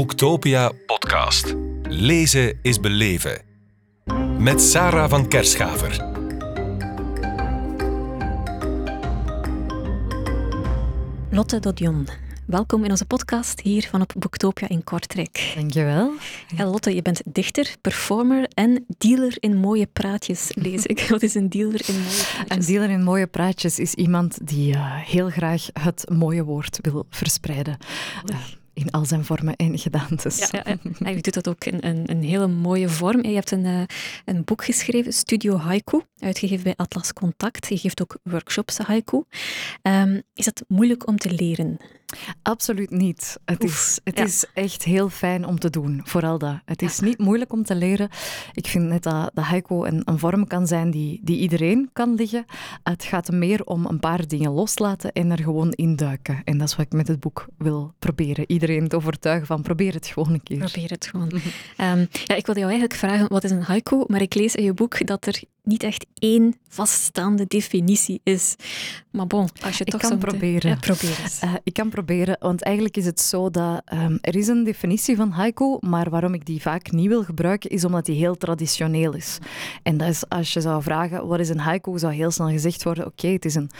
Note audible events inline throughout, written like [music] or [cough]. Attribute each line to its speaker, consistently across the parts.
Speaker 1: Boektopia podcast. Lezen is beleven. Met Sarah van Kerschaver.
Speaker 2: Lotte Dodion, welkom in onze podcast hier van op Boektopia in Kortrijk.
Speaker 3: Dankjewel.
Speaker 2: Ja, Lotte, je bent dichter, performer en dealer in mooie praatjes, lees ik. [laughs] Wat is een dealer in mooie praatjes?
Speaker 3: Een dealer in mooie praatjes is iemand die uh, heel graag het mooie woord wil verspreiden. Uh, in al zijn vormen en gedaantes.
Speaker 2: Ja, ja. je doet dat ook in een, een hele mooie vorm. Je hebt een, uh, een boek geschreven, Studio Haiku, uitgegeven bij Atlas Contact. Je geeft ook workshops haiku. Um, is dat moeilijk om te leren?
Speaker 3: Absoluut niet. Het, Oef, is, het ja. is echt heel fijn om te doen, vooral dat. Het is ja. niet moeilijk om te leren. Ik vind net dat, dat haiku een, een vorm kan zijn die, die iedereen kan liggen. Het gaat meer om een paar dingen loslaten en er gewoon induiken. En dat is wat ik met het boek wil proberen. Iedereen te overtuigen van probeer het gewoon een keer.
Speaker 2: Probeer het gewoon. um, ja, ik wilde jou eigenlijk vragen, wat is een haiku? Maar ik lees in je boek dat er niet echt één vaststaande definitie is. Maar bon, als je
Speaker 3: ik
Speaker 2: toch
Speaker 3: kan
Speaker 2: zo
Speaker 3: proberen.
Speaker 2: Ja, probeer eens.
Speaker 3: Uh, ik kan proberen, want eigenlijk is het zo dat um, er is een definitie van haiku, maar waarom ik die vaak niet wil gebruiken, is omdat die heel traditioneel is. En dat is, als je zou vragen, wat is een haiku, zou heel snel gezegd worden, oké, okay, het is een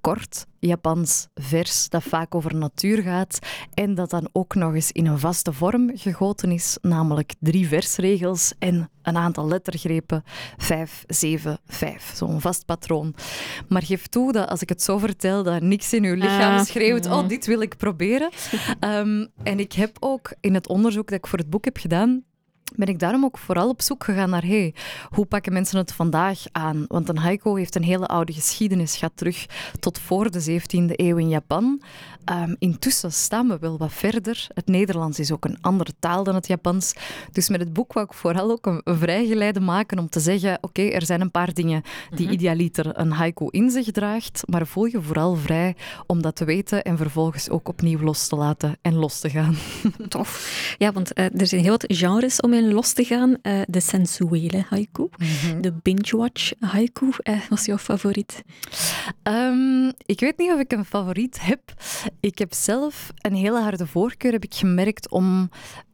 Speaker 3: kort Japans vers dat vaak over natuur gaat en dat dan ook nog eens in een vaste vorm gegoten is, namelijk drie versregels en een aantal lettergrepen, 5, 7, 5. Zo'n vast patroon. Maar geef toe dat als ik het zo vertel, dat niks in uw lichaam schreeuwt, oh, dit wil ik proberen. um, en ik heb ook in het onderzoek dat ik voor het boek heb gedaan, ben ik daarom ook vooral op zoek gegaan naar hey, hoe pakken mensen het vandaag aan? Want een haiku heeft een hele oude geschiedenis, gaat terug tot voor de 17e eeuw in Japan. Um, intussen staan we wel wat verder. Het Nederlands is ook een andere taal dan het Japans. Dus met het boek wou ik vooral ook een, vrijgeleide maken om te zeggen, oké, okay, er zijn een paar dingen die mm-hmm. idealiter een haiku in zich draagt, maar voel je vooral vrij om dat te weten en vervolgens ook opnieuw los te laten en los te gaan.
Speaker 2: Tof. Ja, want uh, er zijn heel wat genres om in los te gaan. Uh, de sensuele haiku, mm-hmm. de binge-watch haiku. Uh, wat is jouw favoriet?
Speaker 3: Um, ik weet niet of ik een favoriet heb. Ik heb zelf een hele harde voorkeur, heb ik gemerkt, om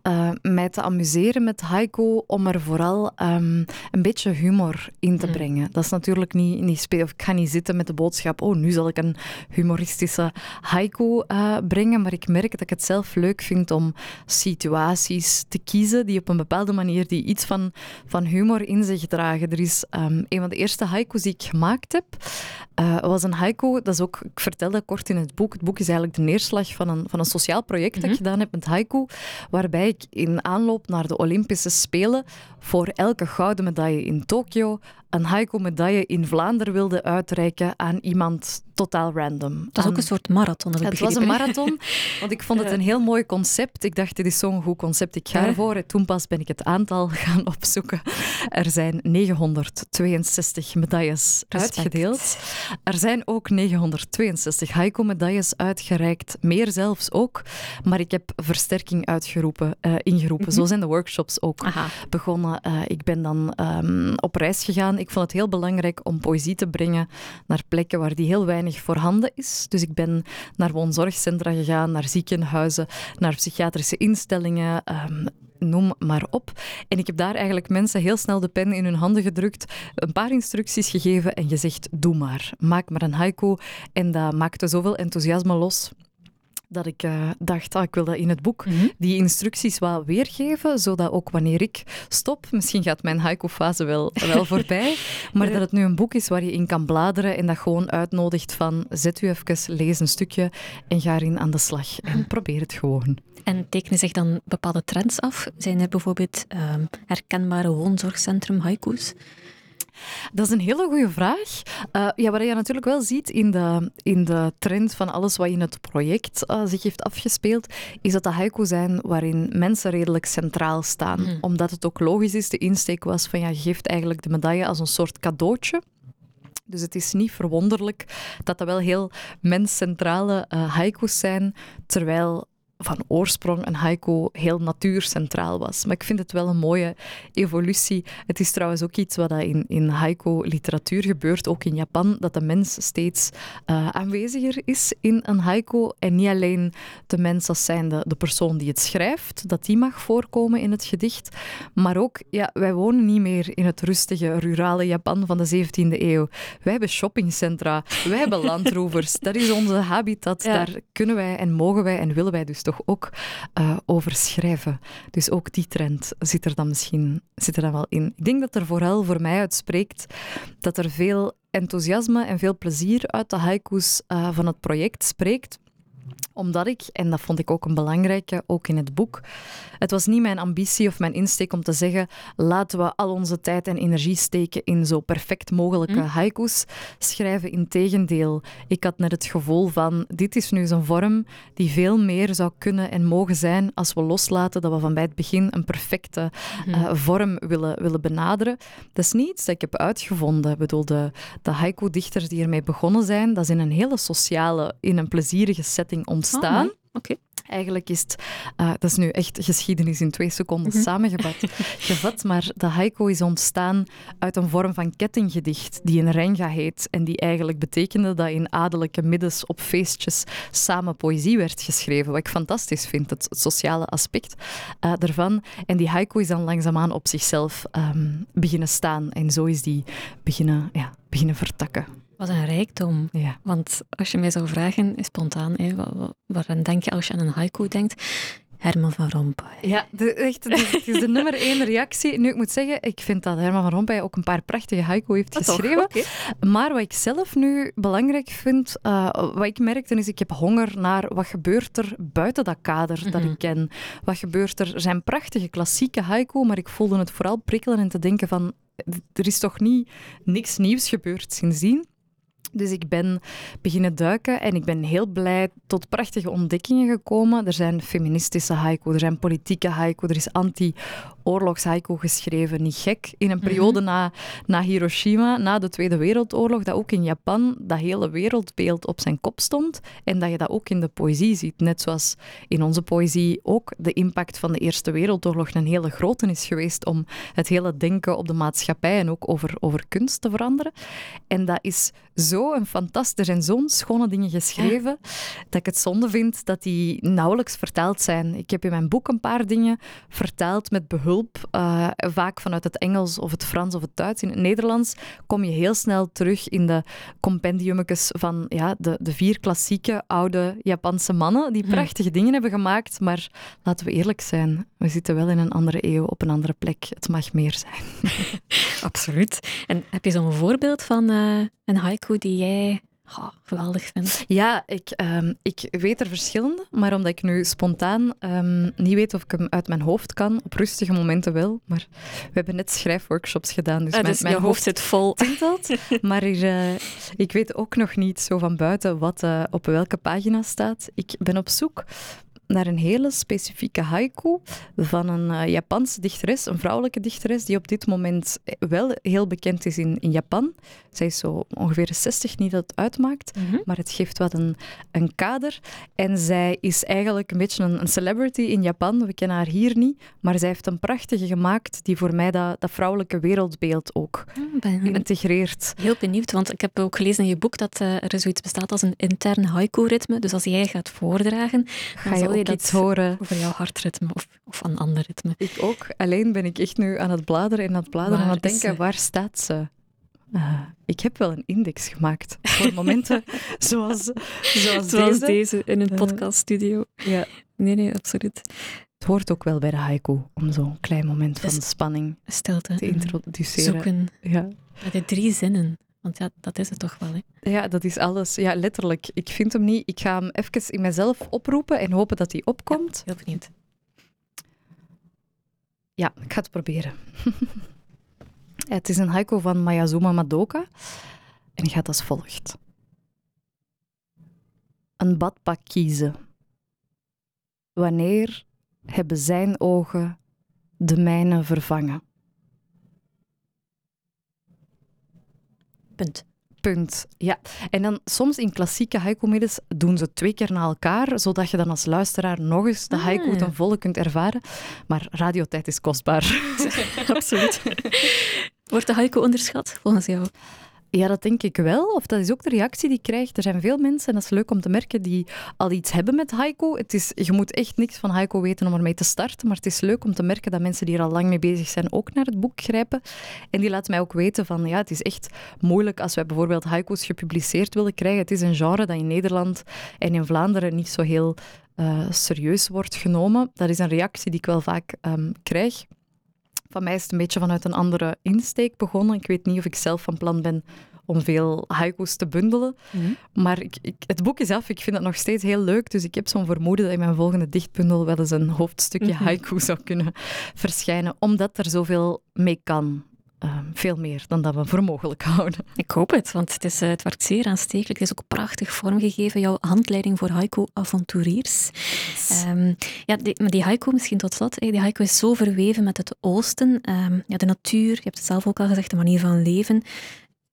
Speaker 3: uh, mij te amuseren met haiku, om er vooral um, een beetje humor in te brengen. Mm. Dat is natuurlijk niet, niet spelen. Ik ga niet zitten met de boodschap, oh, nu zal ik een humoristische haiku uh, brengen, maar ik merk dat ik het zelf leuk vind om situaties te kiezen die op een bepaalde manier die iets van, van humor in zich dragen. Er is um, een van de eerste haiku's die ik gemaakt heb, uh, was een haiku, dat is ook, ik vertelde kort in het boek, het boek is eigenlijk de neerslag van een, van een sociaal project dat ik gedaan heb met haiku, waarbij in aanloop naar de Olympische Spelen voor elke gouden medaille in Tokio een haiku-medaille in Vlaanderen wilde uitreiken aan iemand totaal random.
Speaker 2: Dat is ook een soort marathon.
Speaker 3: Het
Speaker 2: begrepen.
Speaker 3: was een marathon, [laughs] want ik vond het een heel mooi concept. Ik dacht, dit is zo'n goed concept, ik ga ervoor. En toen pas ben ik het aantal [laughs] gaan opzoeken. Er zijn 962 medailles uitgedeeld. Er zijn ook 962 haiku-medailles uitgereikt, meer zelfs ook. Maar ik heb versterking uitgeroepen, uh, ingeroepen. Zo zijn de workshops ook Aha. begonnen. Uh, ik ben dan um, op reis gegaan. Ik vond het heel belangrijk om poëzie te brengen naar plekken waar die heel weinig voorhanden is. Dus ik ben naar woonzorgcentra gegaan, naar ziekenhuizen, naar psychiatrische instellingen. Um, noem maar op. En ik heb daar eigenlijk mensen heel snel de pen in hun handen gedrukt, een paar instructies gegeven en gezegd, doe maar. Maak maar een haiku. En dat maakte zoveel enthousiasme los dat ik uh, dacht, ah, ik wil dat in het boek mm-hmm. die instructies wel weergeven, zodat ook wanneer ik stop, misschien gaat mijn haiku-fase wel, wel [laughs] voorbij, maar dat het nu een boek is waar je in kan bladeren en dat gewoon uitnodigt van zet u even, lees een stukje en ga erin aan de slag en probeer het gewoon.
Speaker 2: En tekenen zich dan bepaalde trends af? Zijn er bijvoorbeeld um, herkenbare woonzorgcentrum haiku's?
Speaker 3: Dat is een hele goede vraag. Uh, ja, wat je natuurlijk wel ziet in de, in de trend van alles wat in het project uh, zich heeft afgespeeld, is dat de haiku zijn waarin mensen redelijk centraal staan. Mm. Omdat het ook logisch is, de insteek was van ja, je geeft eigenlijk de medaille als een soort cadeautje. Dus het is niet verwonderlijk dat dat wel heel menscentrale uh, haiku's zijn, terwijl van oorsprong een haiku heel natuurcentraal was. Maar ik vind het wel een mooie evolutie. Het is trouwens ook iets wat in, in haiku-literatuur gebeurt, ook in Japan, dat de mens steeds uh, aanweziger is in een haiku. En niet alleen de mens als zijnde de persoon die het schrijft, dat die mag voorkomen in het gedicht. Maar ook, ja, wij wonen niet meer in het rustige, rurale Japan van de 17e eeuw. Wij hebben shoppingcentra, wij hebben [laughs] landrovers. dat is onze habitat. Daar kunnen wij en mogen wij en willen wij dus toch ook uh, over schrijven. Dus ook die trend zit er dan misschien zit er dan wel in. Ik denk dat er vooral voor mij uitspreekt dat er veel enthousiasme en veel plezier uit de haiku's uh, van het project spreekt omdat ik, en dat vond ik ook een belangrijke, ook in het boek, het was niet mijn ambitie of mijn insteek om te zeggen laten we al onze tijd en energie steken in zo perfect mogelijke hm. haiku's schrijven. Integendeel, ik had net het gevoel van dit is nu zo'n vorm die veel meer zou kunnen en mogen zijn als we loslaten dat we van bij het begin een perfecte hm. eh, vorm willen, willen benaderen. Dat is niet iets dat ik heb uitgevonden. Ik bedoel, de, de haiku-dichters die ermee begonnen zijn, dat is in een hele sociale, in een plezierige setting ontstaan.
Speaker 2: Oh, Oké.
Speaker 3: Eigenlijk is het, uh, dat is nu echt geschiedenis in twee seconden mm samengevat, [laughs] gevat, maar de haiku is ontstaan uit een vorm van kettinggedicht die een renga heet en die eigenlijk betekende dat in adellijke middens op feestjes samen poëzie werd geschreven, wat ik fantastisch vind, het, sociale aspect uh, ervan. En die haiku is dan langzaamaan op zichzelf um, beginnen staan en zo is die beginnen, ja, beginnen vertakken.
Speaker 2: Wat een rijkdom.
Speaker 3: Ja.
Speaker 2: Want als je mij zou vragen, spontaan, hè, waaraan denk je als je aan een haiku denkt? Herman van Rompuy.
Speaker 3: Ja, de, echt, het is de nummer één reactie. Nu, ik moet zeggen, ik vind dat Herman van Rompuy ook een paar prachtige haiku heeft ah, geschreven. Maar wat ik zelf nu belangrijk vind, uh, wat ik merkte, is ik heb honger naar wat gebeurt er buiten dat kader dat mhm. ik ken. Wat gebeurt er? Er zijn prachtige klassieke haiku, maar ik voelde het vooral prikkelen en te denken van, er is toch niet niks nieuws gebeurd sindsdien. Dus ik ben beginnen duiken en ik ben heel blij tot prachtige ontdekkingen gekomen. Er zijn feministische haiku, er zijn politieke haiku, er is anti oorlogshaiku geschreven. Niet gek. In een mhm. periode na, na Hiroshima, na de Tweede Wereldoorlog, dat ook in Japan dat hele wereldbeeld op zijn kop stond. En dat je dat ook in de poëzie ziet. Net zoals in onze poëzie ook de impact van de Eerste Wereldoorlog een hele grote is geweest om het hele denken op de maatschappij en ook over, over kunst te veranderen. En dat is zo een fantastisch en zo'n schone dingen geschreven, dat ik het zonde vind dat die nauwelijks vertaald zijn. Ik heb in mijn boek een paar dingen vertaald met behulp uh, vaak vanuit het Engels of het Frans of het Duits. In het Nederlands kom je heel snel terug in de compendiummetjes van ja, de, de vier klassieke oude Japanse mannen die hm. prachtige dingen hebben gemaakt. Maar laten we eerlijk zijn, we zitten wel in een andere eeuw, op een andere plek. Het mag meer zijn. [laughs]
Speaker 2: Absoluut. En heb je zo'n voorbeeld van uh, een haiku die jij Oh, geweldig vind.
Speaker 3: Ja, ik, um, ik weet er verschillende, maar omdat ik nu spontaan um, niet weet of ik hem uit mijn hoofd kan, op rustige momenten wel. Maar we hebben net schrijfworkshops gedaan, dus,
Speaker 2: ah,
Speaker 3: mijn,
Speaker 2: dus mijn hoofd zit vol.
Speaker 3: Tintelt, [laughs] maar er, uh, ik weet ook nog niet zo van buiten wat uh, op welke pagina staat. Ik ben op zoek naar een hele specifieke haiku van een uh, Japanse dichteres, een vrouwelijke dichteres, die op dit moment wel heel bekend is in, in Japan. Zij is zo ongeveer 60, niet dat het uitmaakt, mhm. maar het geeft wat een, een kader. En zij is eigenlijk een beetje een, een, celebrity in Japan. We kennen haar hier niet, maar zij heeft een prachtige gemaakt die voor mij dat, dat vrouwelijke wereldbeeld ook ben, integreert.
Speaker 2: Heel benieuwd, want ik heb ook gelezen in je boek dat uh, er zoiets bestaat als een intern haiku-ritme. Dus als jij gaat voordragen,
Speaker 3: ga je iets horen.
Speaker 2: Over jouw hartritme of, of een ander ritme.
Speaker 3: Ik ook. Alleen ben ik echt nu aan het bladeren en aan het bladeren en aan het denken, waar staat ze? Uh, ik heb wel een index gemaakt voor momenten [laughs] zoals, zoals,
Speaker 2: zoals
Speaker 3: deze.
Speaker 2: deze. in een uh, podcaststudio.
Speaker 3: Ja.
Speaker 2: Nee, nee, absoluut.
Speaker 3: Het hoort ook wel bij de haiku om zo'n klein moment van dus spanning
Speaker 2: stilte
Speaker 3: te introduceren.
Speaker 2: Zoeken.
Speaker 3: Ja.
Speaker 2: Met de drie zinnen. Want ja, dat is het toch wel, hè?
Speaker 3: Ja, dat is alles. Ja, letterlijk. Ik vind hem niet. Ik ga hem even in mezelf oproepen en hopen dat hij opkomt.
Speaker 2: Ja, heel benieuwd.
Speaker 3: Ja, ik ga het proberen. [laughs] het is een haiku van Mayazuma Madoka en gaat als volgt. Een badpak kiezen. Wanneer hebben zijn ogen de mijne vervangen?
Speaker 2: Punt.
Speaker 3: Punt. Ja. En dan soms in klassieke haiku-middels doen ze twee keer na elkaar, zodat je dan als luisteraar nog eens de haiku
Speaker 2: Ah.
Speaker 3: ten volle kunt ervaren. Maar radiotijd is kostbaar. [laughs]
Speaker 2: Absoluut. Wordt de haiku onderschat, volgens jou?
Speaker 3: Ja, dat denk ik wel. Of dat is ook de reactie die ik krijg. Er zijn veel mensen, en dat is leuk om te merken, die al iets hebben met haiku. Het is, je moet echt niks van haiku weten om ermee te starten. Maar het is leuk om te merken dat mensen die er al lang mee bezig zijn ook naar het boek grijpen. En die laten mij ook weten van, ja, het is echt moeilijk als wij bijvoorbeeld haiku's gepubliceerd willen krijgen. Het is een genre dat in Nederland en in Vlaanderen niet zo heel eh, serieus wordt genomen. Dat is een reactie die ik wel vaak ehm, krijg. Van mij is het een beetje vanuit een andere insteek begonnen. Ik weet niet of ik zelf van plan ben om veel haiku's te bundelen. Maar ik, ik, het boek is af, ik vind het nog steeds heel leuk. Dus ik heb zo'n vermoeden dat in mijn volgende dichtbundel wel eens een hoofdstukje
Speaker 2: Mhm.
Speaker 3: haiku zou kunnen verschijnen. Omdat er zoveel mee kan. Eh, veel meer dan dat we voor mogelijk houden.
Speaker 2: Ik hoop het, want het, is, eh, het werkt zeer aanstekelijk. Het is ook prachtig vormgegeven, jouw handleiding voor haiku-avonturiers. Ehm, ja, die, maar die haiku, misschien tot slot, die haiku is zo verweven met het oosten. Ehm, ja, de natuur, je hebt het zelf ook al gezegd, de manier van leven.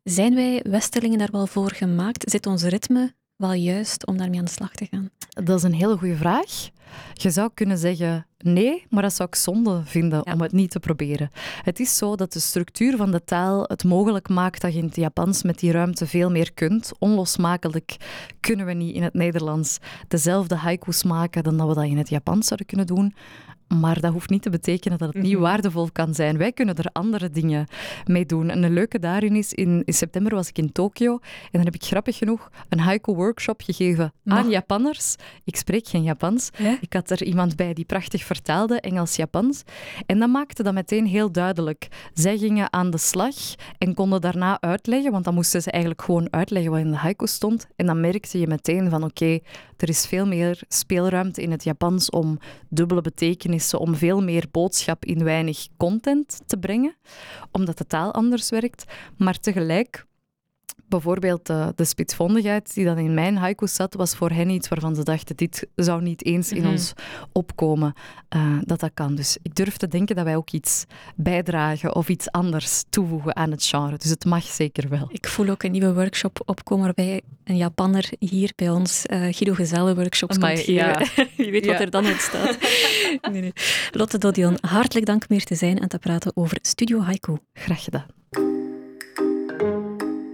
Speaker 2: Zijn wij Westerlingen daar wel voor gemaakt? Zit ons ritme wel juist om daarmee aan de slag te gaan?
Speaker 3: Dat is een hele goede vraag. Je zou kunnen zeggen nee, maar dat zou ik zonde vinden
Speaker 2: Ja.
Speaker 3: om het niet te proberen. Het is zo dat de structuur van de taal het mogelijk maakt dat je in het Japans met die ruimte veel meer kunt. Onlosmakelijk kunnen we niet in het Nederlands dezelfde haiku's maken dan dat we dat in het Japans zouden kunnen doen. Maar dat hoeft niet te betekenen dat het niet
Speaker 2: Mhm.
Speaker 3: waardevol kan zijn. Wij kunnen er andere dingen mee doen. En een leuke daarin is, in, in september was ik in Tokio en dan heb ik grappig genoeg een haiku-workshop gegeven aan Japanners. Ik spreek geen Japans. Ik had er iemand bij die prachtig vertaalde, Engels-Japans. En dat maakte dat meteen heel duidelijk. Zij gingen aan de slag en konden daarna uitleggen, want dan moesten ze eigenlijk gewoon uitleggen wat in de haiku stond. En dan merkte je meteen van oké, er is veel meer speelruimte in het Japans om dubbele betekenissen, om veel meer boodschap in weinig content te brengen, omdat de taal anders werkt. Maar tegelijk bijvoorbeeld eh, de spitsvondigheid die dan in mijn haiku zat, was voor hen iets waarvan ze dachten, dit zou niet eens in
Speaker 2: Mhm.
Speaker 3: ons opkomen, eh, dat dat kan. Dus ik durf te denken dat wij ook iets bijdragen of iets anders toevoegen aan het genre. Dus het mag zeker wel.
Speaker 2: Ik voel ook een nieuwe workshop opkomen waarbij een Japanner hier bij ons eh, Guido Gezelle workshops
Speaker 3: Amai,
Speaker 2: komt geven. Wie [laughs] weet wat
Speaker 3: Ja.
Speaker 2: er dan uit staat. nee, nee. Lotte Dodion, hartelijk dank om hier te zijn en te praten over Studio Haiku.
Speaker 3: Graag gedaan.